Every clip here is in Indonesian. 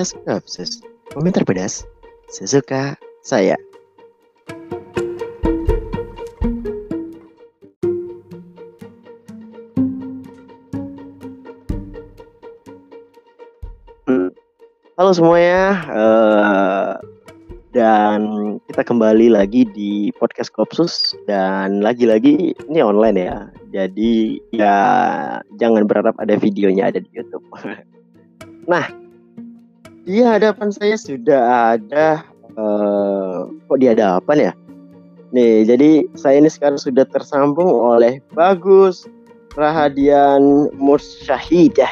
podcast Kopsus. Komentar pedas sesuka saya. Halo semuanya, eh, dan kita kembali lagi di podcast Kopsus dan lagi-lagi ini online ya. Jadi ya jangan berharap ada videonya ada di YouTube. nah, di hadapan saya sudah ada eh, kok di hadapan ya? Nih, jadi saya ini sekarang sudah tersambung oleh Bagus Rahadian Mursyahid ya.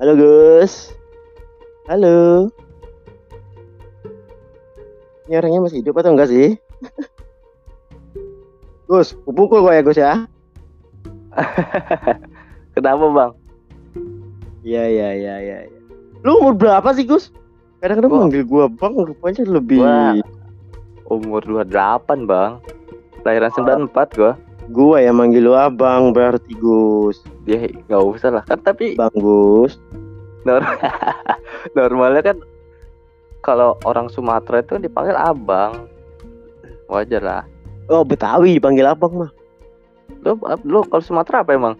Halo Gus. Halo. Ini orangnya masih hidup atau enggak sih? Gus, pukul kok ya Gus ya? Kenapa bang? Iya iya iya iya. Ya. Lu umur berapa sih Gus? Kadang-kadang manggil gua bang, rupanya lebih. Gua- Umur 28 bang Lahiran 94 gua Gua yang manggil lu abang berarti Gus. Ya gak usah lah Kan tapi Bang Gus. nor- normalnya kan Kalau orang Sumatera itu dipanggil abang Wajar lah Oh Betawi dipanggil abang mah. Lu, lu kalau Sumatera apa emang?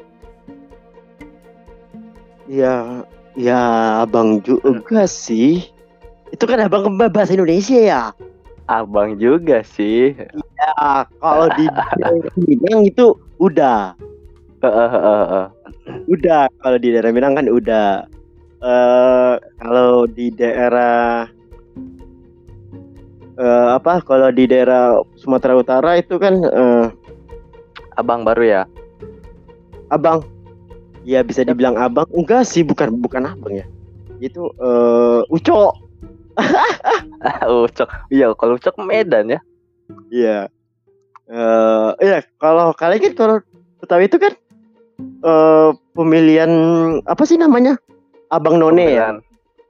Ya, ya abang juga sih. Itu kan abang kembar bahasa Indonesia ya. Abang juga sih Ya, kalau di daerah Minang itu udah, udah. Kalau di daerah Minang kan udah. eh kalau di daerah eh apa? Kalau di daerah Sumatera Utara itu kan eh, Abang baru ya abang. Ya bisa dibilang abang. Enggak sih, bukan bukan abang ya. Itu eh uco. Ucok Iya kalau Ucok Medan ya Iya. Eh iya, kalau kalian kan kalau Betawi itu kan eh pemilihan apa sih namanya? Abang None ya.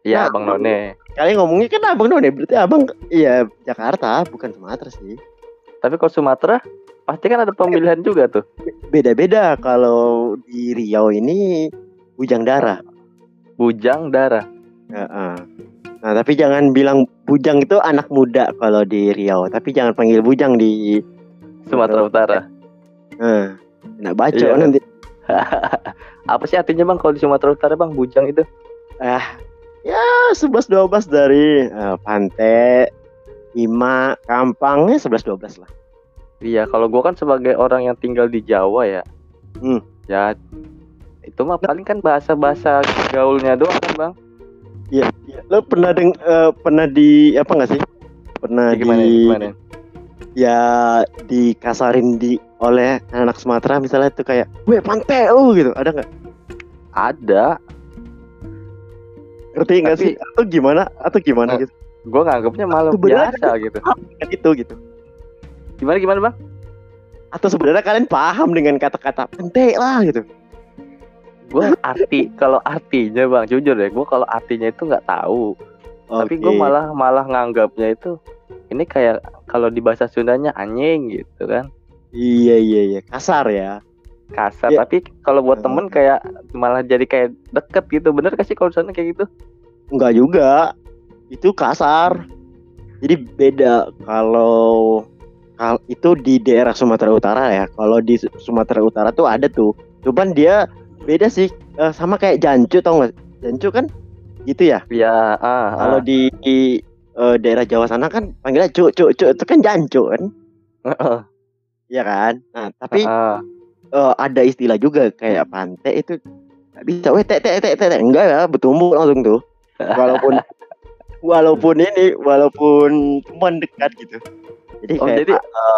Iya Nah, Abang None Kalian ngomongnya kan Abang None, berarti Abang iya Jakarta, bukan Sumatera sih. Tapi kalau Sumatera Pasti kan ada pemilihan juga tuh Beda-beda kalau di Riau ini bujang darah. Bujang darah Heeh. Nah, tapi jangan bilang bujang itu anak muda kalau di Riau, tapi jangan panggil bujang di Sumatera Utara. Enak baca Iya. nanti. Apa sih artinya bang kalau di Sumatera Utara bang bujang itu? Ah, ya 11 12 dari eh, Pantai, Ima, Kampangnya 11 12 lah. Iya kalau gua kan sebagai orang yang tinggal di Jawa ya. Hmm. Ya itu mah paling kan bahasa-bahasa gaulnya doang kan bang. Iya, iya. Lo pernah deng eh, pernah di apa enggak sih? Pernah Ya, gimana di gimana? ya dikasarin di oleh anak Sumatera misalnya itu kayak, "Weh, pantai lu" gitu. Ada nggak? Ada. Ngerti nggak sih? Atau gimana? Atau gimana Eh, gitu? Gua nganggapnya Sebenarnya biasa gitu. Kan itu gitu. Gimana gimana bang? Atau sebenarnya kalian paham dengan kata-kata pantai lah gitu. Gua arti kalau artinya bang jujur deh. Gua kalau artinya itu nggak tahu. Tapi gue malah malah nganggapnya itu ini kayak kalau di bahasa Sundanya anjing gitu kan Iya iya iya, kasar ya. kasar Ya. tapi kalau buat temen kayak malah jadi kayak deket gitu bener gak sih kalau sana kayak gitu Enggak juga. Itu kasar. Jadi beda kalau kal itu di daerah Sumatera Utara ya. Kalau di Su- Sumatera Utara tuh ada tuh. Cuman dia beda sih Eh, sama kayak jancu tau nggak? Jancu kan gitu ya. ya ah, Kalau di, di, eh, daerah Jawa sana kan panggilnya cuk cuk cuk itu kan jancu kan. ah. Iya kan? Nah, tapi Ah, eh, ada istilah juga kayak pantai itu nggak bisa. Weh, tek tek tek tek tek. enggak ya, bertumbuh langsung tuh. Walaupun walaupun ini walaupun teman dekat gitu. Jadi oh kayak jadi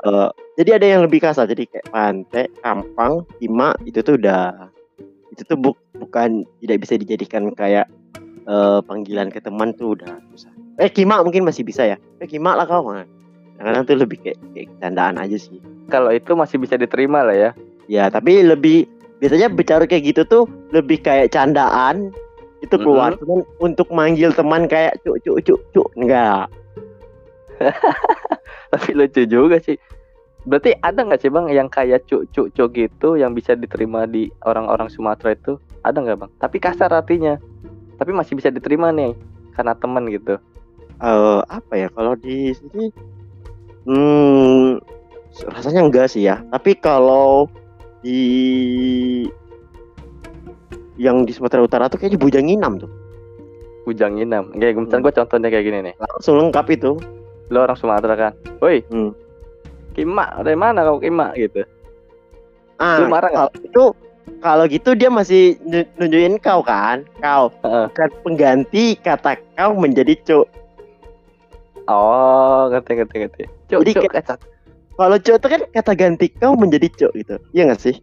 eh, jadi ada yang lebih kasar. Jadi kayak pantai, kampang, hima itu tuh udah itu tuh bu- bukan tidak bisa dijadikan kayak eh, panggilan ke teman tuh udah susah. Eh kima mungkin masih bisa ya. Eh kima lah kau mah. Kadang tuh lebih kayak, kayak candaan aja sih. kalau itu masih bisa diterima lah ya Ya, tapi lebih biasanya bicara kayak gitu tuh lebih kayak candaan itu keluar Mm-mm. cuman untuk manggil teman kayak cuk cuk cuk cuk enggak Tapi lucu juga sih. Berarti ada nggak sih bang yang kayak cuk cuk cuk gitu yang bisa diterima di orang-orang Sumatera itu? Ada nggak bang? Tapi kasar artinya. Tapi masih bisa diterima nih karena teman gitu. eh apa ya kalau di sini hmm rasanya enggak sih ya tapi kalau di yang di Sumatera Utara tuh kayaknya bujanginam tuh Bujang Inam. Kayak misalnya gue contohnya kayak gini nih. langsung lengkap itu Lo orang Sumatera kan. Woi. Hmm. Kima, dari mana kau Kima gitu. ah Lu marah nggak? kalau itu kalau gitu dia masih nu- nunjukin kau kan kau Heeh. bukan pengganti kata kau menjadi cuk Oh, ngerti ngerti ngerti. Cuk Jadi cuk kecak. kalau cuk itu kan kata ganti kau menjadi cuk gitu iya nggak sih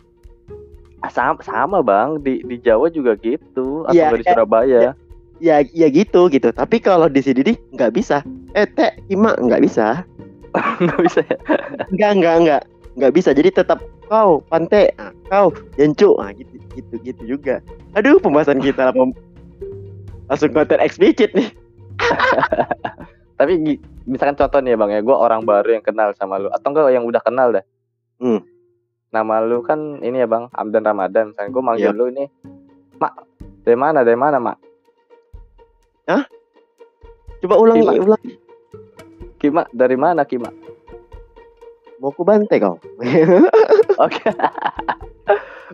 Ah, sama, sama bang di di Jawa juga gitu atau nggak di Surabaya ya ya gitu gitu tapi kalau di sini nih nggak bisa eh teh ima nggak bisa nggak bisa ya Enggak, enggak, enggak. Enggak bisa. Jadi tetap kau pante, kau jancu. Ah, gitu gitu gitu juga. Aduh, pembahasan kita lah, langsung konten eksplisit nih. tapi misalkan contoh nih ya bang ya gue orang baru yang kenal sama lu atau enggak yang udah kenal dah Hmm. nama lu kan ini ya bang Amdan Ramadan misalnya gue manggil Iya. lu ini mak dari mana dari mana mak Coba ulangi, Gimana? ulangi. Kima dari mana Kima Mau ku bante kau. oke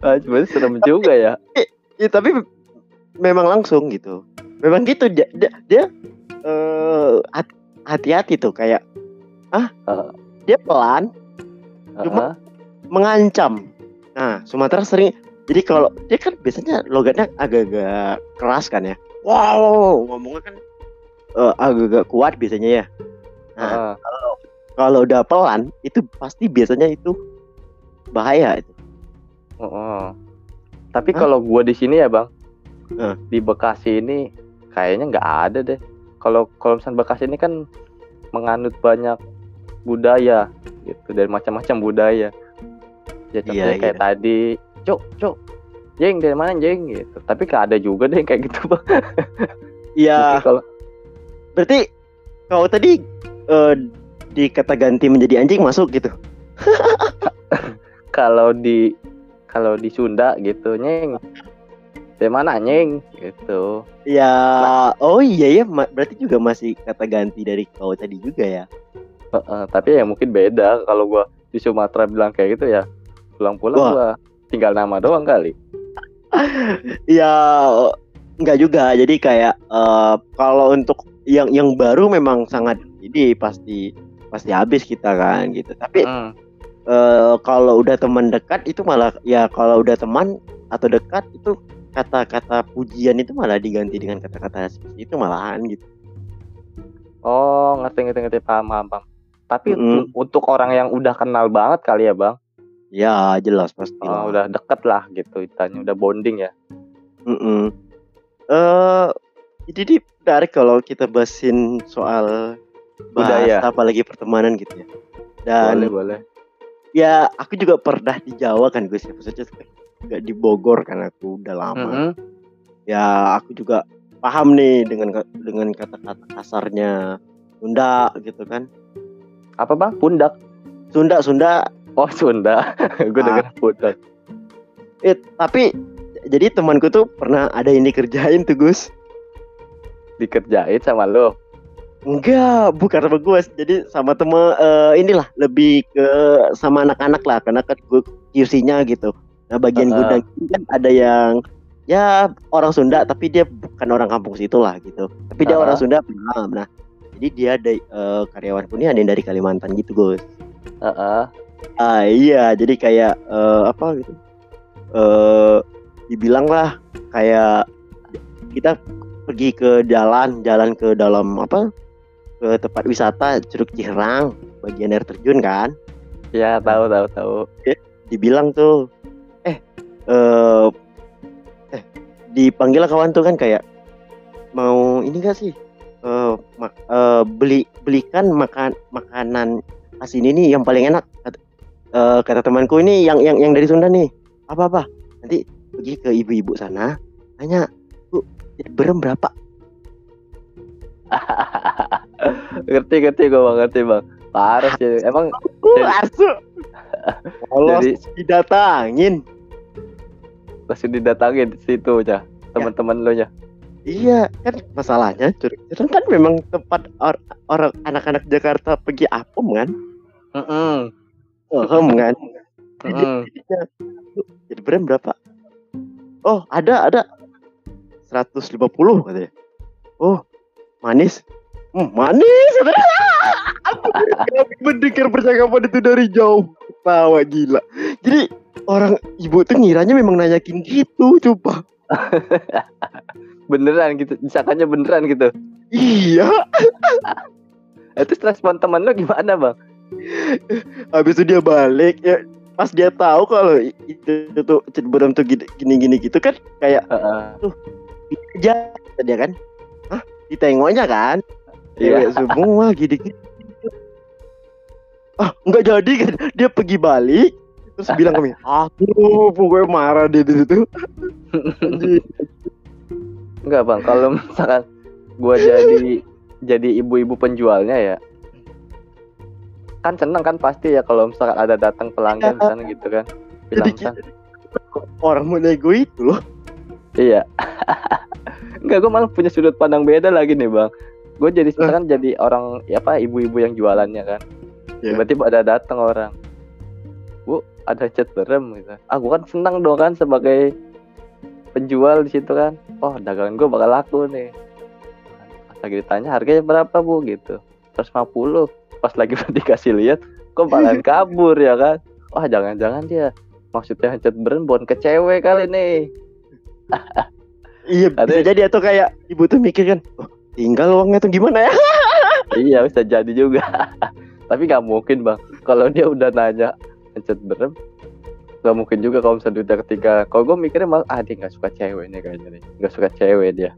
ah, sebenarnya serem juga ya ya, tapi memang langsung gitu. Memang gitu dia dia, dia hat- hati-hati tuh kayak ah Heeh. dia pelan Cuma- Heeh. mengancam. Nah, Sumatera sering jadi kalau dia kan biasanya logatnya agak-agak keras kan ya. Wow, ngomongnya kan eh, agak-agak kuat biasanya ya. Nah, Heeh. kalau udah pelan itu pasti biasanya itu bahaya itu. Heeh. tapi Hah? kalau gua di sini ya bang Heeh. di Bekasi ini kayaknya nggak ada deh kalau kalau misalnya Bekasi ini kan menganut banyak budaya gitu dari macam-macam budaya ya contohnya Iya, kayak tadi cuk cuk jeng dari mana jeng? Gitu. Tapi gak ada juga deh kayak gitu bang. Iya, kalau berarti kau tadi eh, di kata ganti menjadi anjing masuk gitu. kalau di kalau di Sunda gitu nyeng dari mana nyeng gitu. Ya, oh iya ya, berarti juga masih kata ganti dari kau tadi juga ya. Heeh, tapi ya mungkin beda. Kalau gua di Sumatera bilang kayak gitu ya pulang-pulang gua tinggal nama doang kali Ya enggak juga. Jadi kayak eh, kalau untuk yang yang baru memang sangat jadi pasti pasti habis kita kan gitu. Tapi Mm. eh, kalau udah teman dekat itu malah ya kalau udah teman atau dekat itu kata-kata pujian itu malah diganti dengan kata-kata seperti itu malahan gitu. Oh, ngerti ngerti ngerti paham paham. paham. Tapi Mm-mm. un- untuk orang yang udah kenal banget kali ya, Bang. Ya jelas pasti. Oh, udah deket lah gitu ditanya, udah bonding ya. Mm-mm. Eh, jadi menarik kalau kita bahasin soal Budaya. apalagi pertemanan gitu ya. Dan boleh, boleh. ya aku juga pernah di Jawa kan gue siapa saja nggak di Bogor kan aku udah lama. Mm-mm. Ya aku juga paham nih dengan dengan kata-kata kasarnya Sunda gitu kan. Apa, Bang? Pundak. Sunda Sunda Oh, Sunda. Gue Ah. denger pundak. eh tapi jadi temanku tuh pernah ada yang dikerjain tuh Gus. Dikerjain sama lo. Enggak, bukan sama gue. Jadi sama temen eh, inilah lebih ke sama anak-anak lah karena kan gue QC-nya gitu. Nah, bagian Heeh. gudang kan ada yang ya orang Sunda tapi dia bukan orang kampung situ lah gitu. Tapi dia Heeh. orang Sunda paham. Nah, jadi dia ada eh, karyawanku ini ada yang dari Kalimantan gitu, Gus. Heeh. Ah iya, jadi kayak eh, apa gitu. Eh dibilang lah kayak kita pergi ke jalan, jalan ke dalam apa? ke tempat wisata Curug Cihang, bagian air terjun kan. Ya, tahu tahu tahu. Dibilang tuh eh eh eh dipanggil kawan tuh kan kayak mau ini gak sih? Eh mak- eh, beli belikan makan makanan asin ini yang paling enak kata, eh, kata temanku ini yang yang yang dari Sunda nih apa apa nanti pergi ke ibu-ibu sana tanya bu berem berapa? ngerti ngerti gue bang ngerti bang parah sih emang Uh. Kalau jadi didatangin. langsung didatangin di situ ya teman-teman lo ya Iya, kan masalahnya Curug kan memang tempat or- orang anak-anak Jakarta pergi apem kan? Mm-mm. Paham kan? Jadinya, Jadi berem berapa? Oh, ada ada 150 katanya. Oh, manis. Hmm, manis. Aku mendengar percakapan itu dari jauh. Tawa gila. Jadi orang ibu tuh ngiranya memang nanyakin gitu, coba. beneran gitu disangkanya beneran gitu Iya. Terus respon teman lo gimana bang Habis itu dia balik ya pas dia tahu kalau itu tuh berem tuh gini- gini-gini gitu kan kayak Heeh. aja dia kan Hah? ditengoknya kan Iya. Semua gini-gini ah nggak jadi kan dia pergi balik terus bilang kami aku pokoknya marah dia di situ. Enggak bang, kalau misalkan gua jadi jadi ibu-ibu penjualnya ya, kan seneng kan pasti ya kalau misalkan ada datang pelanggan di sana gitu kan, bilang Jadi kan, orang mau nego itu loh iya. Enggak, gua malah punya sudut pandang beda lagi nih bang. Gue jadi misalkan jadi orang ya apa ibu-ibu yang jualannya kan, Iya. tiba-tiba ada datang orang, bu ada cat berem gitu. Ah gua kan senang dong kan sebagai penjual di situ kan. Oh dagangan gue bakal laku nih. Lagi ditanya harganya berapa bu gitu. 150 Pas lagi dikasih lihat, kok bakalan kabur ya kan. Wah jangan-jangan dia maksudnya berem bukan ke cewek kali nih. iya bisa Ada- jadi atau kayak ibu tuh mikir kan oh, tinggal uangnya tuh gimana ya iya bisa jadi juga. Tapi nggak mungkin bang. Kalau dia udah nanya cat berem, nggak mungkin juga kalau misalnya udah ketika. Kalau gue mikirnya malah ah dia nggak suka cewek nih kayaknya nih. Nggak suka cewek dia.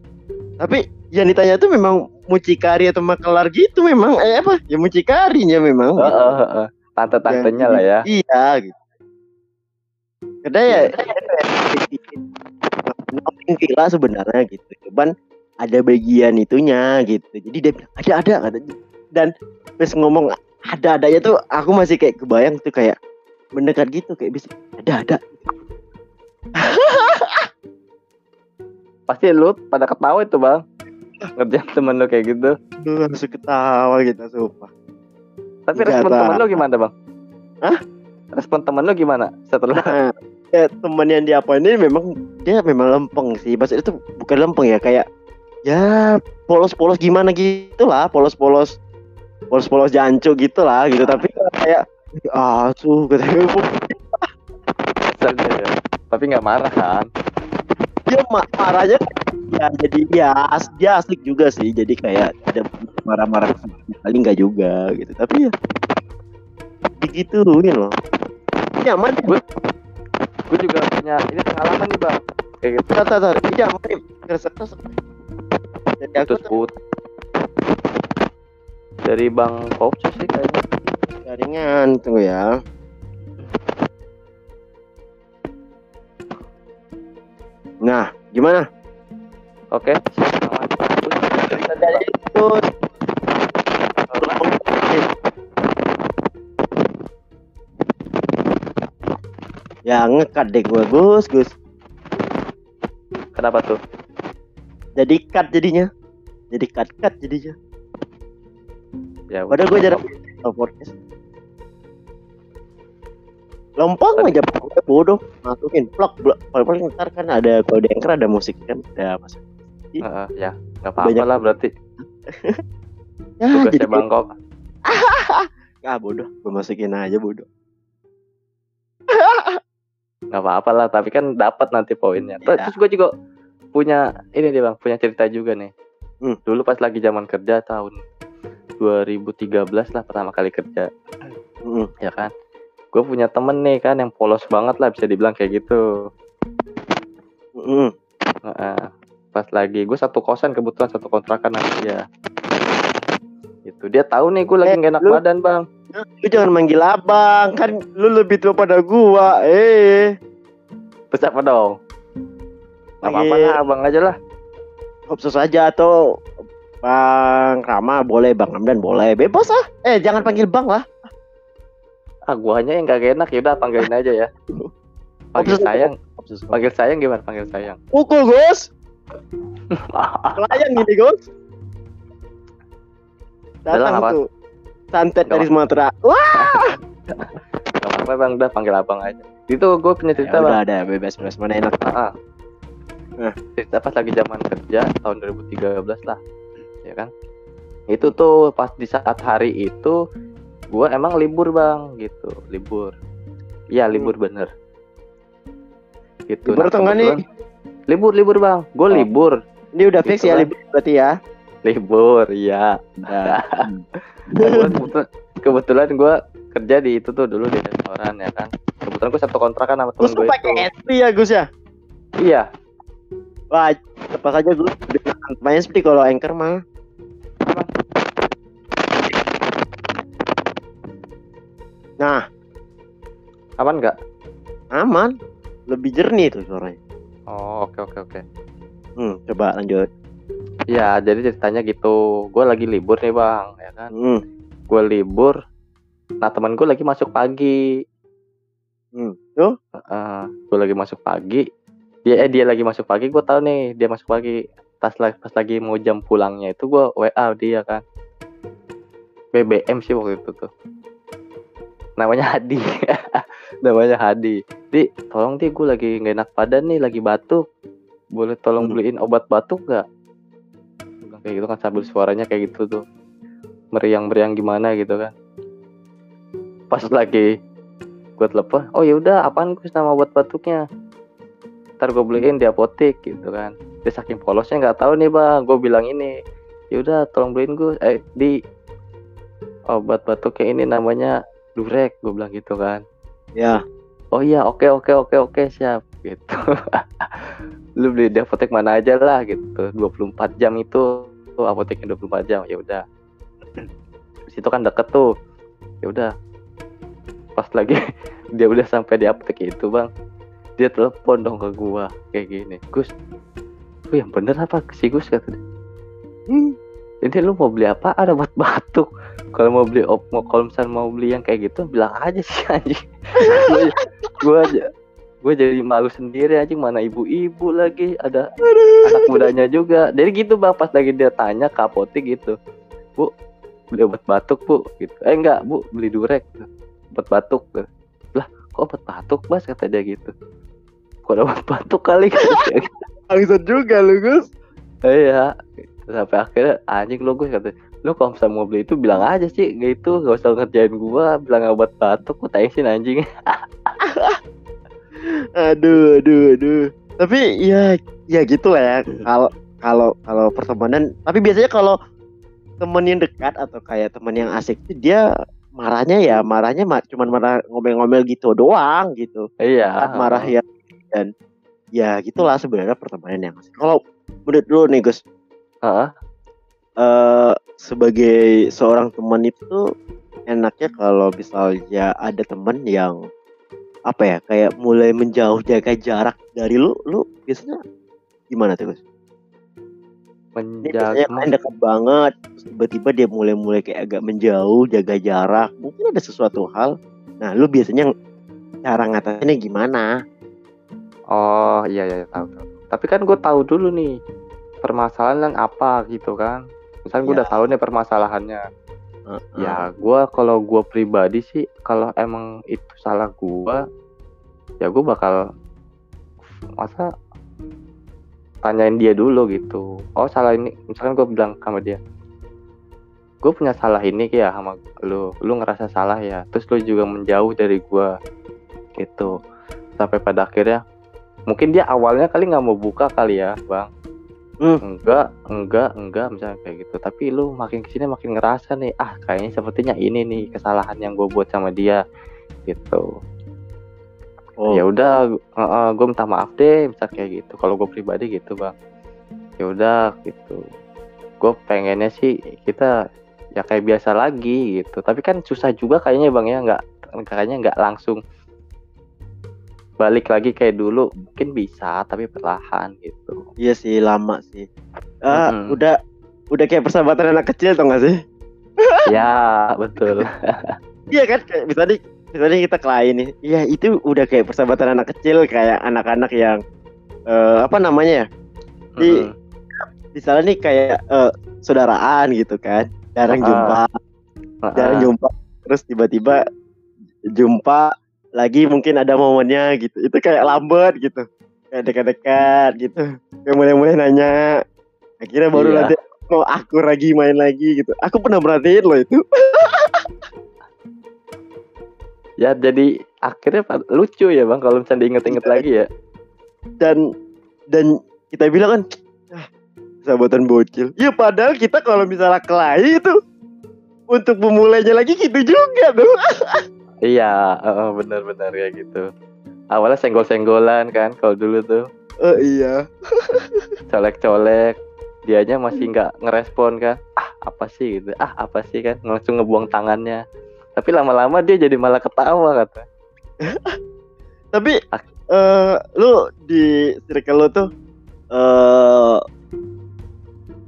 Tapi yang ditanya tuh memang mucikari atau makelar gitu memang eh apa ya mucikarinya memang gitu. Heeh, heeh. Tante-tantenya lah ya. Iya gitu. Karena ya nothing villa sebenarnya gitu. Cuman ada bagian itunya gitu. Jadi dia bilang ada ada katanya. Dan terus ngomong ada adanya tuh aku masih kayak kebayang tuh kayak mendekat gitu kayak bisa ada ada. Pasti lu pada ketawa itu bang. Ngerjain temen lu kayak gitu. Aduh langsung ketawa gitu sumpah. Tapi Nggak respon temen lu gimana bang? Hah? Respon temen lu gimana setelah? Nah, ya teman yang dia apa ini memang dia memang lempeng sih. Maksudnya itu bukan lempeng ya kayak ya polos-polos gimana gitu lah, polos-polos polos-polos jancu gitu lah gitu. Tapi kayak ah tuh. Tapi nggak marah kan? Dia ma- marahnya ya jadi ya as- dia asik juga sih. Jadi kayak ada marah-marah kali nggak juga gitu. Tapi ya digituin loh. Nyaman Gue gue juga punya ini pengalaman nih bang. Kayak gitu. Tar, tar, tar. Iya, aku Terus put. Dari bang Kopsus sih kayaknya. jaringan tunggu ya. Nah, gimana? Oke. Terus Ya ngekat deh gue Gus Gus Kenapa tuh? Jadi cut jadinya Jadi cut cut jadinya Ya. Padahal gue jarang oh, podcast Lempeng aja pokoknya bodoh Masukin plug blok Paling ntar kan ada Kalau di ada musik kan Ada masuk Heeh, ya. Nggak apa-apa Banyak- lah berarti. Ya Tugasnya jadi bang Kop. Ah bodoh Gue masukin aja bodoh nggak apa-apa lah tapi kan dapat nanti poinnya Ya. terus gue juga punya ini nih bang punya cerita juga nih Hmm. dulu pas lagi zaman kerja tahun 2013 lah pertama kali kerja Mm. ya kan gue punya temen nih kan yang polos banget lah bisa dibilang kayak gitu. Mm. Heeh. pas lagi gue satu kosan kebetulan satu kontrakan sama dia. Itu dia tahu nih gue lagi Eh, nggak enak lu- badan bang. Lu jangan manggil abang Kan lu lebih tua pada gua Eh. Terus apa dong? Gak apa-apa Manggil- lah abang aja lah. Kopsus aja atau Bang Rama boleh, Bang Ramdan boleh, bebas lah. Eh jangan panggil Bang lah. Ah, guanya yang gak enak ya udah panggilin aja ya. Panggil Kopsus- sayang, Kopsus. panggil sayang gimana panggil sayang? Pukul Gus. Layang gini Gus. Datang apa? tuh. Santet dari Sumatera. Wah, Gak apa-apa bang, udah panggil abang aja. Itu gue punya cerita ya, bang. udah ada bebas bebas mana enak. Ah, ah. Nah. Cerita pas lagi zaman kerja tahun 2013 lah, ya kan? Itu tuh pas di saat hari itu gue emang libur bang, gitu, libur. Iya libur bener. Gitu. Libur enggak nih? Libur libur bang, gue Oh. libur, Ini udah fix Gitu ya lah. libur berarti ya. libur, iya. Udah. Gua kebetulan, kebetulan gue kerja di itu tuh dulu di restoran ya kan. Kebetulan gue satu kontrakan sama temen gue pakai. SP ya Gus ya? Iya, Wah, tepat saja Gus. Main seperti kalau anchor mah. Nah, aman nggak? aman. Lebih jernih tuh suaranya. Oh, oke oke oke. Hmm, coba lanjut. Ya, jadi ceritanya gitu. Gue lagi libur nih bang, ya kan? Hmm. Gue libur. Nah teman gue lagi masuk pagi. Hmm. Tuh? gue lagi masuk pagi. Dia eh dia lagi masuk pagi. Gue tahu nih dia masuk pagi. Pas lagi pas lagi mau jam pulangnya itu gue WA dia kan. BBM sih waktu itu tuh. Namanya Hadi. Namanya Hadi. Di, tolong di gue lagi nggak enak badan nih, lagi batuk. Boleh tolong Hmm. beliin obat batuk gak? Bilang Kayak gitu kan sambil suaranya kayak gitu tuh. Meriang-meriang gimana gitu kan. Pas lagi gue telepon, oh ya udah apaan Gus nama obat batuknya? Ntar gue beliin di apotek gitu kan. Dia saking polosnya nggak tahu nih bang, gue bilang ini. Ya udah tolong beliin Gus. Eh di obat batuknya ini namanya Durek, gue bilang gitu kan. Ya. Oh iya, oke oke oke oke siap gitu. Lu beli di apotek mana aja lah gitu. 24 jam itu tuh apoteknya 24 jam. Ya udah. Situ kan deket tuh. Ya udah. Pas lagi dia udah sampai di apotek itu, Bang. Dia telepon dong ke gua kayak gini. Gus, lu yang bener apa si Gus kata dia. Hmm. Ini lu mau beli apa? Ada buat batuk. Kalau mau beli op, mau kalau misalnya mau beli yang kayak gitu, bilang aja sih anjing. Gua- gua aja gue jadi malu sendiri anjing. Mana ibu-ibu lagi ada anak mudanya juga. Jadi gitu bang pas lagi dia tanya ke apotek gitu. Bu beli obat batuk bu gitu. Eh enggak bu beli durek obat batuk lah kok obat batuk mas kata dia gitu. Kok ada obat batuk kali? Bangsat juga lu Gus. iya sampai akhirnya anjing lo gue kata lu kalau misalnya mau beli itu bilang aja sih gitu gak usah ngerjain gua bilang obat batuk kok thanksin anjing Aduh, aduh, aduh. Tapi ya ya gitu lah ya. Kalau kalau kalau pertemanan, tapi biasanya kalau temen yang dekat atau kayak temen yang asik itu dia marahnya ya marahnya ma- cuman marah ngomel-ngomel gitu doang gitu. iya marah ya dan ya gitulah sebenarnya pertemanan yang asik. Kalau menurut lu nih Gus, Heeh. eh sebagai seorang teman itu enaknya kalau misalnya ada teman yang apa ya kayak mulai menjauh jaga jarak dari lu lu biasanya gimana tuh Gus? Menjaga kalian dekat banget tiba-tiba dia mulai-mulai kayak agak menjauh jaga jarak mungkin ada sesuatu hal nah lu biasanya cara ngatasinnya gimana Oh iya iya tahu tahu. Tapi kan gue tahu dulu nih permasalahan apa gitu kan. Misalnya gue Ya. udah tahu nih permasalahannya. Heeh. Ya gue kalau gue pribadi sih kalau emang itu salah gue, ya gue bakal masa tanyain dia dulu gitu. Oh salah ini, misalkan gue bilang sama dia, gue punya salah ini ya sama lu, lu ngerasa salah ya. Terus lu juga menjauh dari gue gitu. Sampai pada akhirnya mungkin dia awalnya kali nggak mau buka kali ya bang Hmm. enggak enggak enggak misalnya kayak gitu. Tapi lu makin ke sini makin ngerasa nih ah kayaknya sepertinya ini nih kesalahan yang gue buat sama dia gitu. Oh. Ya udah gue minta maaf deh misal kayak gitu. Kalau gue pribadi gitu bang. Ya udah gitu. Gue pengennya sih kita ya kayak biasa lagi gitu. Tapi kan susah juga kayaknya bang ya. Nggak kayaknya nggak langsung balik lagi kayak dulu mungkin bisa tapi perlahan gitu Iya sih lama sih. Ah, Mm-mm. udah udah kayak persahabatan anak kecil tau gak sih? ya betul Iya kan kayak misalnya misalnya kita kelain nih. Iya itu udah kayak persahabatan anak kecil kayak anak-anak yang eh, apa namanya ya? Di Mm-mm. misalnya nih kayak eh, saudaraan gitu kan. Jarang Ah. jumpa, jarang Heeh. jumpa. Terus tiba-tiba jumpa lagi mungkin ada momennya gitu. Itu kayak lambat gitu. Kayak dekat-dekat gitu. Kayak mulai-mulai nanya. Akhirnya baru Iya. nanti mau akur lagi main lagi gitu. Aku pernah merhatiin loh itu. ya jadi akhirnya lucu ya bang kalau misalnya diinget-inget lagi ya dan dan kita bilang kan ah, sahabatan bocil ya padahal kita kalau misalnya kelahi itu untuk memulainya lagi gitu juga tuh iya heeh, benar-benar ya gitu. Awalnya senggol-senggolan kan kalau dulu tuh. Oh iya. Colek-colek dianya masih nggak ngerespon kan. Ah apa sih gitu? Ah apa sih kan? Langsung ngebuang tangannya. Tapi lama-lama dia jadi malah ketawa kata. Tapi Ah. eh lu di circle lu tuh eh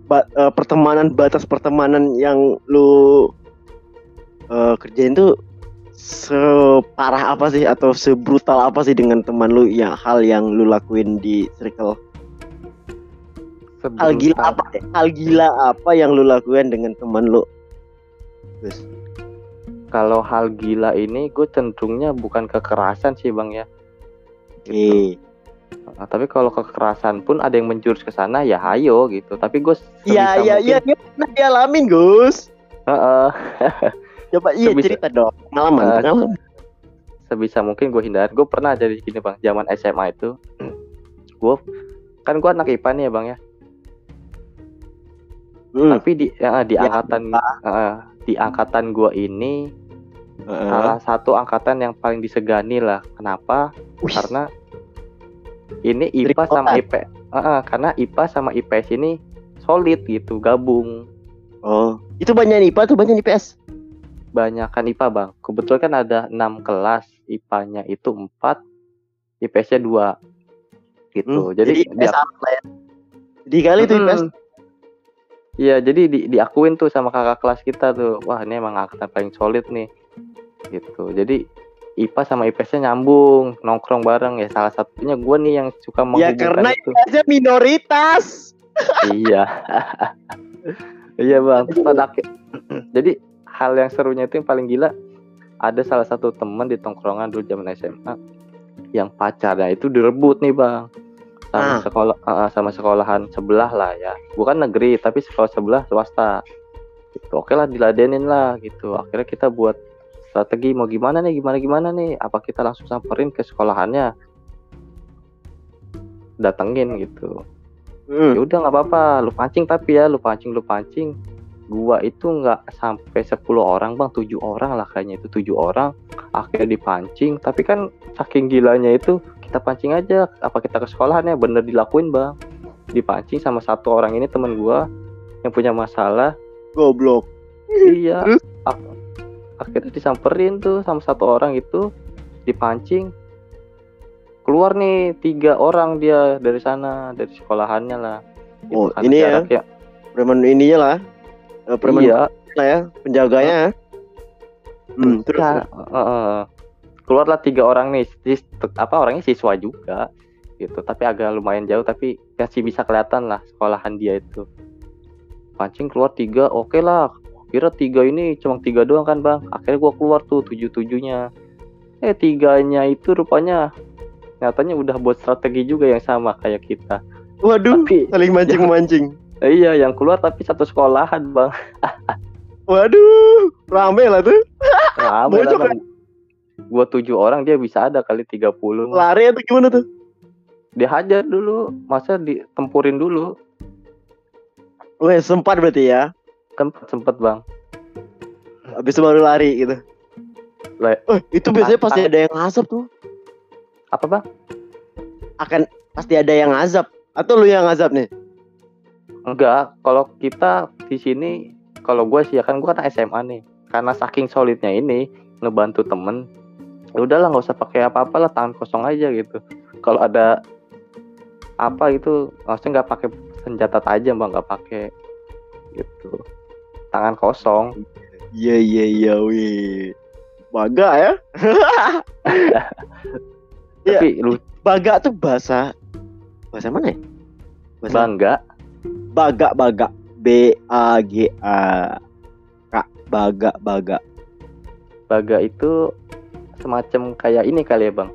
ba- eh, pertemanan batas pertemanan yang lu eh, kerjain tuh separah apa sih atau sebrutal apa sih dengan teman lu yang hal yang lu lakuin di circle? Hal gila apa hal gila apa yang lu lakuin dengan teman lu? Terus, kalau hal gila ini gue cenderungnya bukan kekerasan sih bang ya. Oke Nah, tapi kalau kekerasan pun ada yang menjurus ke sana ya hayo gitu. Tapi gue iya iya iya iya pernah dialamin Gus coba iya Sebisa- cerita dong. Pengalaman Eh, pengalaman. sebisa mungkin gue hindar. Gue pernah jadi gini bang. Zaman SMA itu gue kan gue anak IPA nih ya bang ya? Hmm, tapi di ya, di Ya, angkatan eh, di angkatan gue ini heeh. salah satu angkatan yang paling disegani lah. Kenapa? Wih, karena ini IPA Dari sama. IP Eh, eh, karena IPA sama IPS ini solid gitu gabung. Oh. Itu banyak IPA tuh banyak IPS banyakan IPA bang kebetulan kan ada enam kelas IPA-nya itu empat IPS-nya dua gitu Hmm, jadi, jadi IPS apa ya di kali tuh IPS. Iya, jadi di, diakuin tuh sama kakak kelas kita tuh. Wah, ini emang angkatan paling solid nih. Gitu. Jadi IPA sama IPS-nya nyambung, nongkrong bareng ya. Salah satunya gue nih yang suka ya menghubungkan karena itu. IPS-nya minoritas iya. iya, Bang. Pada akhir- jadi hal yang serunya itu yang paling gila ada salah satu teman di tongkrongan dulu zaman SMA yang pacarnya itu direbut nih, Bang. Sama Ah. sekolah eh, sama sekolahan sebelah lah ya. Bukan negeri, tapi sekolah sebelah swasta. Gitu. Oke lah diladenin lah gitu. Akhirnya kita buat strategi mau gimana nih, gimana gimana nih. Apa kita langsung samperin ke sekolahannya? Datengin gitu Hmm, ya udah nggak apa-apa lu pancing tapi ya lu pancing lu pancing gua itu nggak sampai 10 orang bang. Tujuh orang lah kayaknya itu tujuh orang. Akhirnya dipancing. Tapi kan saking gilanya itu kita pancing aja. Apa kita ke sekolahannya bener dilakuin bang. Dipancing sama satu orang ini temen gua yang punya masalah. Goblok. Iya. Ak- akhirnya disamperin tuh sama satu orang itu. Dipancing. Keluar nih tiga orang dia dari sana dari sekolahannya lah. Oh, ini ya? jaraknya- preman ininya lah Eh, preman iya. lah ya penjaganya. Hmm, terus Ya, eh. keluarlah tiga orang nih sis- apa orangnya siswa juga gitu. Tapi agak lumayan jauh tapi masih bisa kelihatan lah sekolahan dia itu. Pancing keluar tiga oke lah. Kira tiga ini cuma tiga doang kan bang? Akhirnya gua keluar tuh tujuh tujuhnya eh tiganya itu rupanya nyatanya udah buat strategi juga yang sama kayak kita. Waduh tapi saling mancing mancing iya yang keluar tapi satu sekolahan bang. Waduh rame lah tuh. Rame lah, Bang. gua tujuh orang dia bisa ada kali 30 lari atau gimana tuh? Dihajar dulu masa ditempurin dulu? Weh sempat berarti ya? Sempet sempet bang. Habis itu baru lari gitu. Lah, oh itu biasanya pasti ada yang ngazab tuh. Apa bang? Akan pasti ada yang ngazab atau lu yang ngazab nih enggak kalau kita di sini kalau gue sih ya kan gue kan SMA nih karena saking solidnya ini ngebantu temen ya udahlah nggak usah pakai apa-apa lah tangan kosong aja gitu kalau ada apa gitu maksudnya nggak pakai senjata tajam bang nggak pakai gitu tangan kosong Iya iya iya wih. Baga ya. Iya. tapi lu Baga tuh bahasa bahasa mana ya? Bahasa bangga Baga Baga. B A G A K Baga Baga. baga itu semacam kayak ini kali ya bang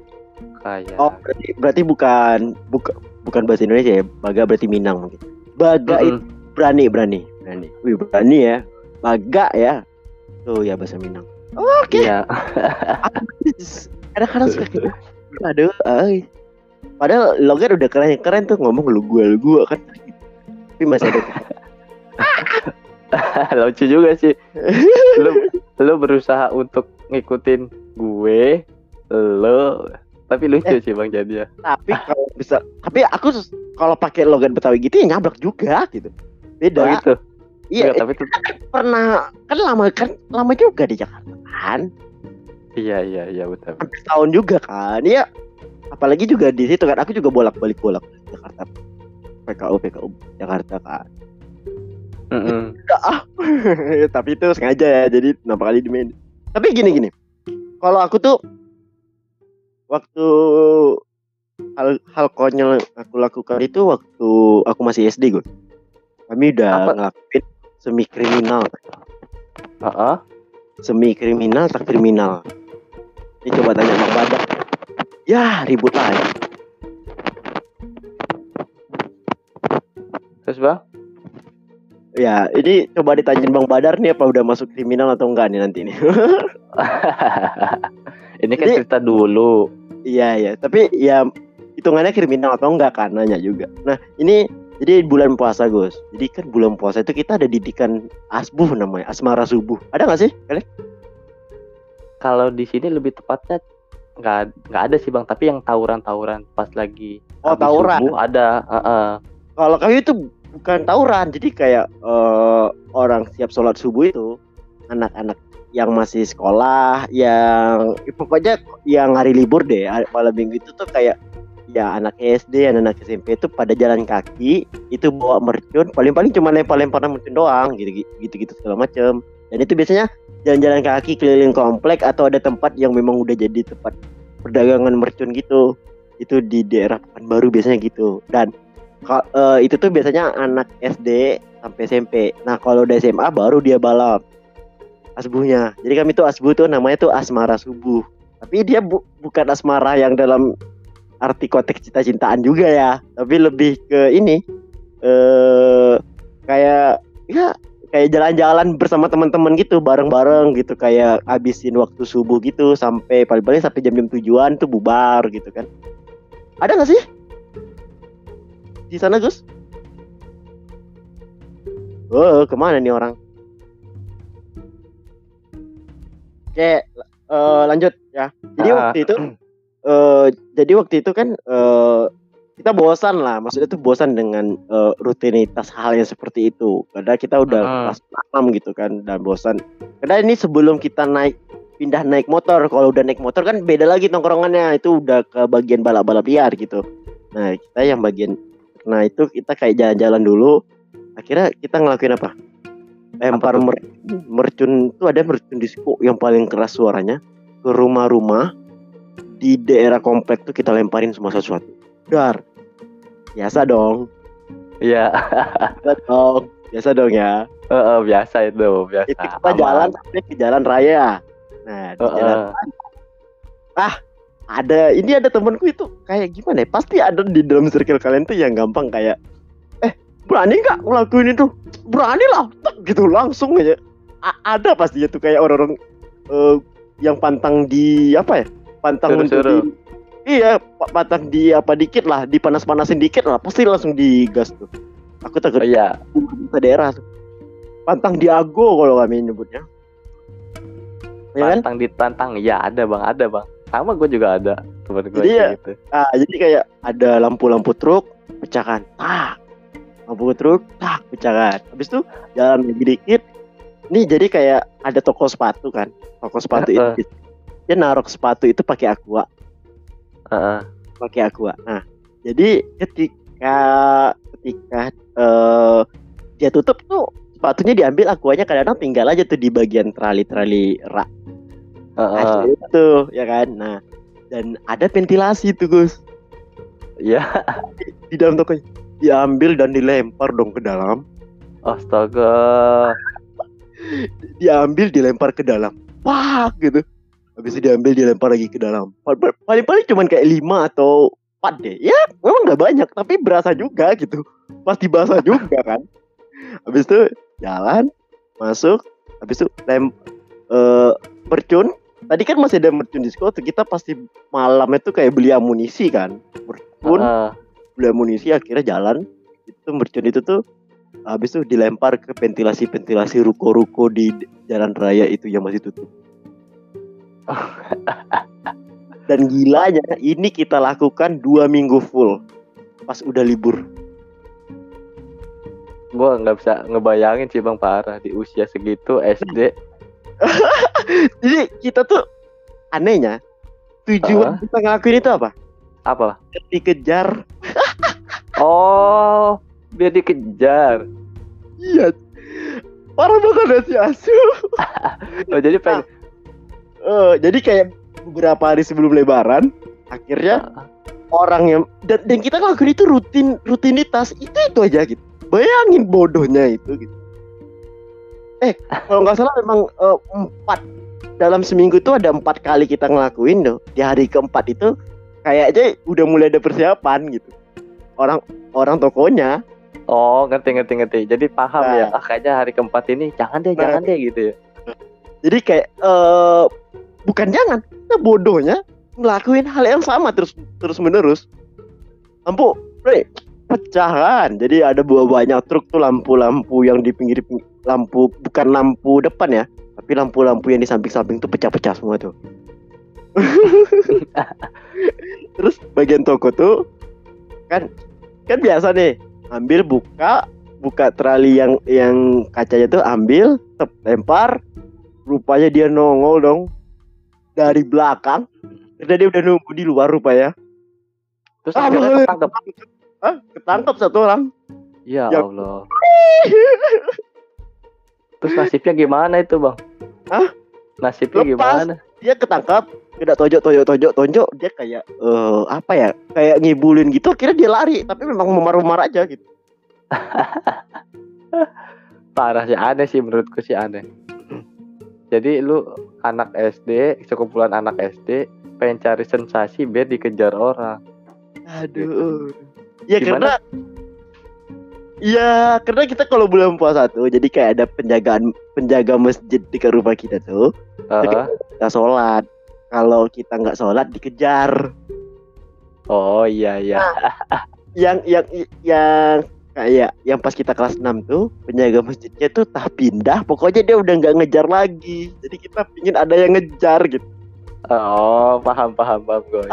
kayak Oh berarti berarti bukan buka, bukan bahasa Indonesia ya. Baga berarti Minang mungkin. Baga itu Mm-mm. berani berani berani. Wih berani ya. Baga ya. Tuh ya bahasa Minang. Oke. iya Kadang-kadang suka gitu. Aduh, ay. Padahal logat udah keren keren tuh ngomong lu gua lu gua kan. Tapi masih ada. lucu juga sih lu lu berusaha untuk ngikutin gue lo tapi lucu Eh. sih bang jadinya tapi kalau bisa tapi aku kalau pakai logat Betawi gitu ya nyablak juga gitu. Beda. oh gitu Iya, tapi tuh pernah kan lama kan lama juga di Jakarta kan. iya iya iya betul Hampir tahun juga kan. Iya. Apalagi juga di situ kan aku juga bolak-balik bolak Jakarta. PKU PKU Jakarta kan. Mm-mm. Udah, ah. tapi itu sengaja ya jadi kenapa kali di main tapi gini gini kalau aku tuh waktu hal hal konyol aku lakukan itu waktu aku masih SD gue kami udah Apa? ngelakuin semi kriminal Heeh. semi kriminal tak kriminal ini coba tanya Bang Badak ya ribut lagi terus bang ya ini coba ditanyain Bang Badar nih apa udah masuk kriminal atau enggak nih nanti nih ini kan Jadi- cerita dulu Iya iya, tapi ya hitungannya kriminal atau enggak kan nanya juga. Nah ini jadi bulan puasa Gus. Jadi kan bulan puasa itu kita ada didikan asbuh namanya, asmara subuh. Ada nggak sih kalian? kalau di sini lebih tepatnya nggak nggak ada sih bang tapi yang tawuran-tawuran pas lagi Oh, tawuran. subuh ada Heeh. Kalau kami itu bukan tawuran, jadi kayak eh, orang siap sholat subuh itu anak-anak yang masih sekolah, yang ya pokoknya yang hari libur deh, malam minggu itu tuh kayak ya anak SD, anak-anak SMP itu pada jalan kaki itu bawa mercun, paling-paling cuma lempar-lempar mercun doang, gitu gitu segala macem. Dan itu biasanya jalan-jalan kaki keliling komplek atau ada tempat yang memang udah jadi tempat perdagangan mercun gitu. Itu di daerah Pekanbaru biasanya gitu. Dan Eh, itu tuh biasanya anak SD sampai SMP. Nah kalau udah SMA baru dia balap asbuhnya. Jadi kami tuh asbuh tuh namanya tuh asmara subuh. Tapi dia bu- bukan asmara yang dalam arti konteks cinta-cintaan juga ya. Tapi lebih ke ini eh kayak ya kayak jalan-jalan bersama teman-teman gitu bareng-bareng gitu kayak abisin waktu subuh gitu sampai paling-paling sampai jam-jam tujuan tuh bubar gitu kan. Ada nggak sih? Di sana Gus? Oh, ke mana nih orang? Oke, eh, lanjut ya. Jadi Ah. waktu itu, eh, jadi waktu itu kan eh, kita bosan lah. Maksudnya tuh bosan dengan eh, rutinitas hal yang seperti itu. Karena kita udah Ah. kelas 6 gitu kan, dan bosan. Karena ini sebelum kita naik pindah naik motor. Kalau udah naik motor kan beda lagi tongkrongannya. Itu udah ke bagian balap-balap liar gitu. Nah, kita yang bagian nah itu kita kayak jalan-jalan dulu. Akhirnya kita ngelakuin apa? Lempar mer- mercun itu ada mercun disco yang paling keras suaranya ke rumah-rumah di daerah komplek tuh kita lemparin semua sesuatu. Dar. Biasa dong. iya Biasa dong. Biasa dong ya. Heeh, biasa itu biasa Itu kita Aman. jalan sampai ke jalan raya. Nah, di Heeh. jalan ah ada ini ada temanku itu kayak gimana ya? Pasti ada di dalam circle kalian tuh yang gampang kayak eh berani nggak ngelakuin itu? Berani lah gitu langsung aja. A- ada pasti tuh kayak orang-orang eh, yang pantang di apa ya? Pantang untuk Suruh-suruh. di iya pa- pantang di apa dikit lah dipanas-panasin dikit lah pasti langsung digas tuh. Aku takut Oh, iya. ke daerah. Tuh pantang diago kalau kami nyebutnya. Ya kan? Pantang ditantang ya ada bang ada bang sama gue juga ada temen gue Jadi ya- gitu Ah, jadi kayak ada lampu-lampu truk pecahkan. Tak. Lampu truk tak pecahkan. Habis itu jalan lagi dikit. Nih jadi kayak ada toko sepatu kan. Toko sepatu Heeh. itu. dia naruh sepatu itu pakai aqua Heeh. pakai aqua nah jadi ketika ketika eh, dia tutup tuh sepatunya diambil aquanya kadang-kadang tinggal aja tuh di bagian trali-trali rak Heeh. itu ya kan? Nah dan ada ventilasi tuh Gus. Iya. di dalam toko diambil dan dilempar dong ke dalam. Astaga. diambil dilempar ke dalam. Wah gitu. Habis itu diambil dilempar lagi ke dalam. Paling-paling cuman kayak lima atau empat deh. Ya memang nggak banyak tapi berasa juga gitu. Pasti basah juga kan. Habis itu jalan masuk. Habis itu lem eh mercun tadi kan masih ada mercun disco tuh kita pasti malam itu kayak beli amunisi kan mercun Heeh. beli amunisi akhirnya jalan itu mercun itu tuh habis itu dilempar ke ventilasi-ventilasi ruko-ruko di jalan raya itu yang masih tutup. Dan gilanya ini kita lakukan dua minggu full pas udah libur. Gua nggak bisa ngebayangin sih bang parah di usia segitu SD. Jadi kita tuh anehnya tujuan kita ngelakuin itu apa? Apa? Dikejar. Oh, biar dikejar. Iya. Parah banget ya si Asu. Oh, jadi pengen. Eh, jadi kayak beberapa hari sebelum lebaran akhirnya orang yang dan, dan kita ngelakuin itu rutin rutinitas itu itu aja gitu bayangin bodohnya itu gitu eh kalau nggak salah memang eh, empat dalam seminggu itu ada empat kali kita ngelakuin tuh di hari keempat itu kayaknya udah mulai ada persiapan gitu orang orang tokonya Oh, ngerti ngerti ngerti. Jadi paham Nah. ya. Ah, kayaknya hari keempat ini jangan deh, Nah. jangan deh gitu ya. jadi kayak eh bukan jangan kita bodohnya ngelakuin hal yang sama terus terus menerus lampu bre, pecah kan jadi ada buah banyak truk tuh lampu-lampu yang di pinggir ping- lampu bukan lampu depan ya tapi lampu-lampu yang di samping-samping tuh pecah-pecah semua tuh terus bagian toko tuh kan kan biasa nih ambil buka buka trali yang yang kacanya tuh ambil tep, lempar rupanya dia nongol dong dari belakang karena dia udah nunggu di luar rupanya Terus Ah, ketangkep. Ketangkep satu orang Ya Ya. Allah. Terus nasibnya gimana itu bang? Hah? Nasibnya Lepas. gimana? dia ketangkap tidak tojok tojok tojok tonjok dia kayak eh apa ya kayak ngibulin gitu akhirnya dia lari tapi memang memar-memar aja gitu Parah sih aneh sih menurutku sih aneh. Jadi lu anak SD, sekumpulan anak SD pengen cari sensasi biar dikejar orang. aduh ya Gimana? karena ya karena kita kalau bulan puasa tuh jadi kayak ada penjagaan penjaga masjid di rumah kita tuh. Heeh. kita sholat. Kalau kita nggak sholat dikejar. Oh iya iya. yang yang yang kayak yang pas kita kelas 6 tuh penjaga masjidnya tuh tah pindah. Pokoknya dia udah nggak ngejar lagi. Jadi kita pingin ada yang ngejar gitu Oh paham paham paham gue.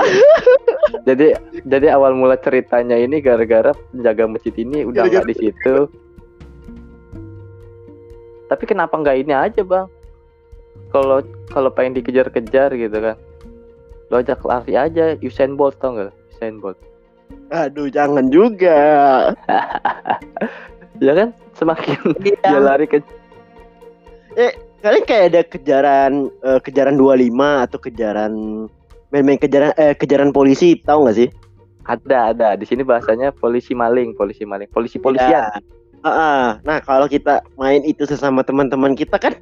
jadi jadi awal mula ceritanya ini gara-gara penjaga masjid ini udah nggak di situ. Tapi kenapa nggak ini aja bang? Kalau kalau pengen dikejar-kejar gitu kan, lo ajak lari aja Usain Bolt tau nggak? Usain Bolt. aduh jangan juga Ya kan semakin dia Iya. lari ke kalian kayak ada kejaran eh, kejaran 25 atau kejaran main-main kejaran eh kejaran polisi tahu nggak sih ada ada di sini bahasanya polisi maling polisi maling polisi polisian. Ya. Ah, ah. Nah, kalau kita main itu sesama teman-teman kita kan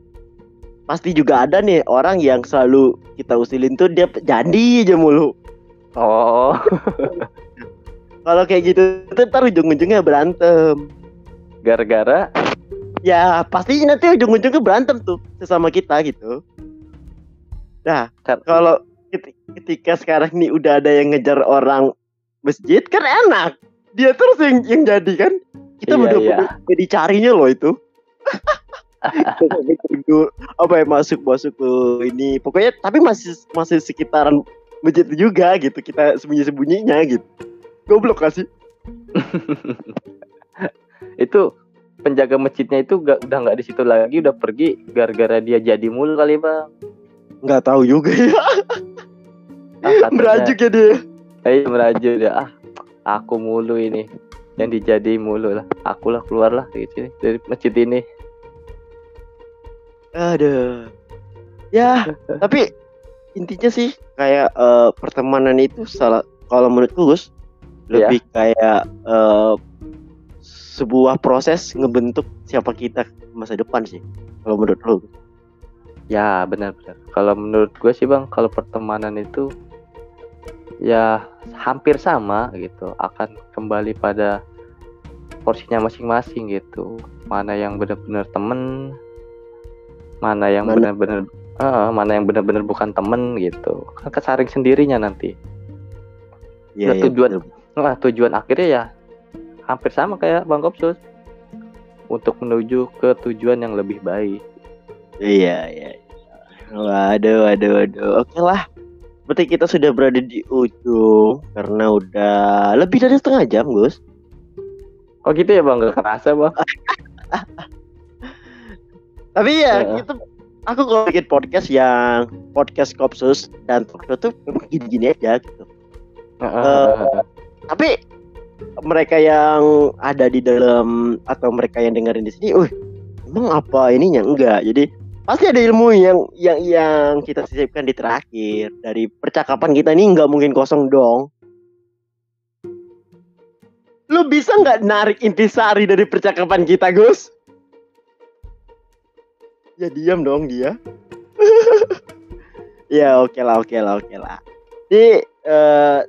pasti juga ada nih orang yang selalu kita usilin tuh dia jadi aja mulu. Oh Kalau kayak gitu tuh ntar ujung-ujungnya berantem. gara-gara Ya pasti nanti ujung-ujungnya berantem tuh sesama kita gitu. Nah, kalau keti- ketika sekarang nih udah ada yang ngejar orang masjid kan enak. Dia terus yang yang jadi kan. Kita Iya, udah iya. udah dicarinya loh itu. Apa ya masuk masuk ke ini pokoknya tapi masih masih sekitaran masjid juga gitu kita sembunyi sembunyinya gitu goblok gak sih itu penjaga masjidnya itu gak, udah nggak di situ lagi udah pergi gara-gara dia jadi mulu kali bang nggak tahu juga ya Ah, merajuk ya dia Eh, merajuk dia. Ah, aku mulu ini. Yang dijadi mulu lah. Akulah keluarlah dari sini dari masjid ini. Aduh. Ya, tapi intinya sih kayak eh, pertemanan itu salah kalau menurutku Gus Iya. lebih kayak eh, sebuah proses ngebentuk siapa kita masa depan sih. Kalau menurut lu. Ya, benar-benar. Kalau menurut gue sih, Bang, kalau pertemanan itu ya hampir sama gitu, akan kembali pada porsinya masing-masing gitu. Mana yang benar-benar temen, mana yang benar-benar eh, mana yang benar-benar bukan temen gitu. Kan kesaring sendirinya nanti. Iya, Nah, iya, tujuan- betul. Nah, tujuan akhirnya ya hampir sama kayak Bang Kopsus untuk menuju ke tujuan yang lebih baik. Iya, iya. iya. Waduh, waduh, waduh. Oke lah. Berarti kita sudah berada di ujung karena udah lebih dari setengah jam, Gus. Oh gitu ya Bang, gak kerasa Bang. Tapi ya, Heeh. itu aku kalau bikin podcast yang podcast kopsus dan show tuh memang gini-gini aja gitu. Eh, Tapi mereka yang ada di dalam atau mereka yang dengerin di sini, uh, emang apa ininya enggak? Jadi pasti ada ilmu yang yang yang kita sisipkan di terakhir dari percakapan kita ini nggak mungkin kosong dong. Lu bisa nggak narik intisari dari percakapan kita, Gus? Ya diam dong dia. ya oke lah, oke lah, oke lah. Jadi eh,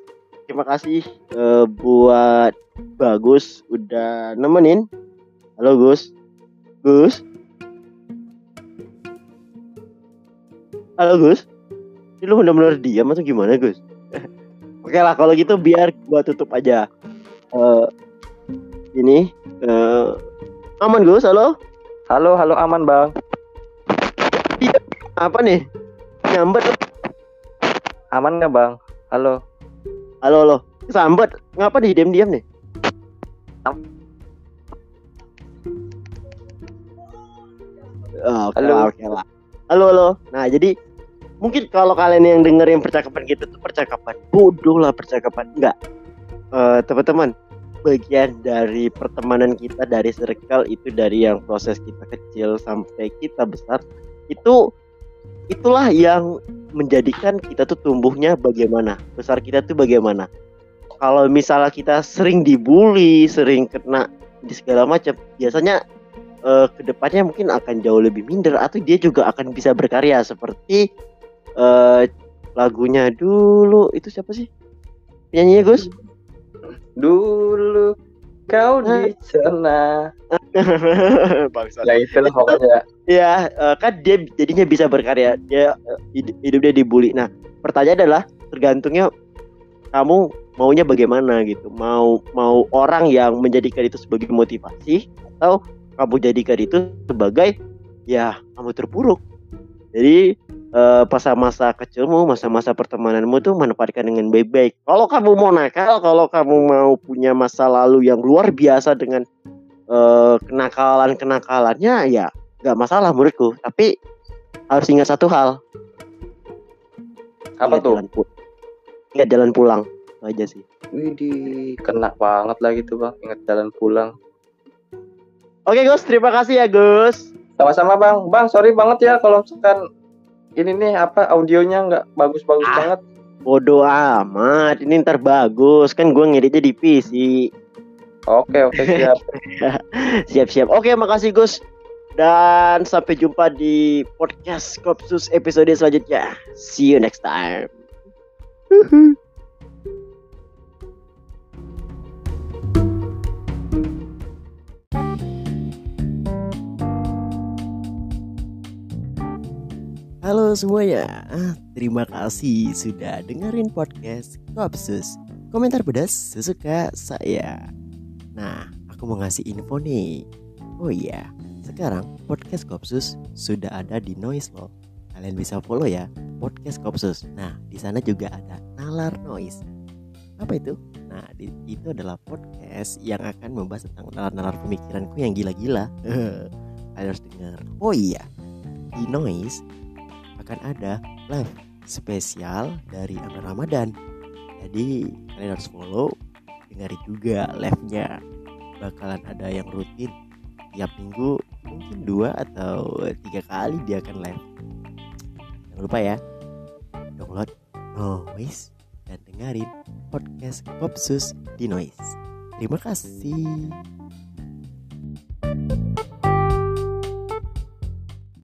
terima kasih eh, buat Bagus udah nemenin. Halo Gus. Gus. Halo Gus. Ini lu bener-bener diam atau gimana Gus? Oke lah kalau gitu biar gua tutup aja. Eh ini eh aman Gus, halo? Halo, halo aman Bang. Apa nih? Nyambet. Aman nggak Bang? Halo. Halo, halo. Sambet. Ngapa nih diam-diam nih? Oh, Oke Halo. lah, oke lah. Halo, halo. Nah, jadi mungkin kalau kalian yang dengerin percakapan kita tuh percakapan bodoh lah percakapan enggak. Eh, teman-teman, bagian dari pertemanan kita dari circle itu dari yang proses kita kecil sampai kita besar itu itulah yang menjadikan kita tuh tumbuhnya bagaimana besar kita tuh bagaimana. Kalau misalnya kita sering dibully sering kena di segala macam biasanya eh, ke depannya mungkin akan jauh lebih minder atau dia juga akan bisa berkarya seperti eh, lagunya dulu. Itu siapa sih? Penyanyinya Gus? Dulu kau di sana. Bangsat. Ya itulah pokoknya. Ya, eh, kan dia jadinya bisa berkarya. Dia eh, hid- hidup dia dibully. Nah, pertanyaan adalah tergantungnya kamu maunya bagaimana gitu. Mau mau orang yang menjadikan itu sebagai motivasi atau kamu jadikan itu sebagai ya kamu terpuruk. Jadi eh, masa-masa kecilmu, masa-masa pertemananmu tuh manfaatkan dengan baik-baik. Kalau kamu mau nakal, kalau kamu mau punya masa lalu yang luar biasa dengan eh, kenakalan-kenakalannya, ya nggak masalah menurutku. Tapi harus ingat satu hal. Apa ingat tuh? Jalan ingat jalan pulang. Itu aja sih. Widih, kena banget lah gitu Bang. Ingat jalan pulang. Oke Gus, terima kasih ya Gus. Sama-sama Bang. Bang, sorry banget ya kalau misalkan ini nih apa audionya nggak bagus-bagus Ah. banget. Bodoh amat, ini ntar bagus kan gue ngeditnya di PC. Oke, oke siap. Siap-siap. Oke, makasih Gus. Dan sampai jumpa di podcast Kopsus episode selanjutnya. See you next time. Halo semuanya, terima kasih sudah dengerin podcast Kopsus. Komentar pedas sesuka saya. Nah, aku mau ngasih info nih. Oh iya, sekarang podcast Kopsus sudah ada di Noise loh. Kalian bisa follow ya podcast Kopsus. Nah, di sana juga ada Nalar Noise. Apa itu? Nah, di- itu adalah podcast yang akan membahas tentang nalar-nalar pemikiranku yang gila-gila. Kalian harus dengar. Oh iya, di Noise akan ada live spesial dari Amran Ramadan. Jadi kalian harus follow, dengerin juga live-nya. Bakalan ada yang rutin tiap minggu mungkin dua atau tiga kali dia akan live. Jangan lupa ya, download Noise dan dengerin podcast Kopsus di Noise. Terima kasih.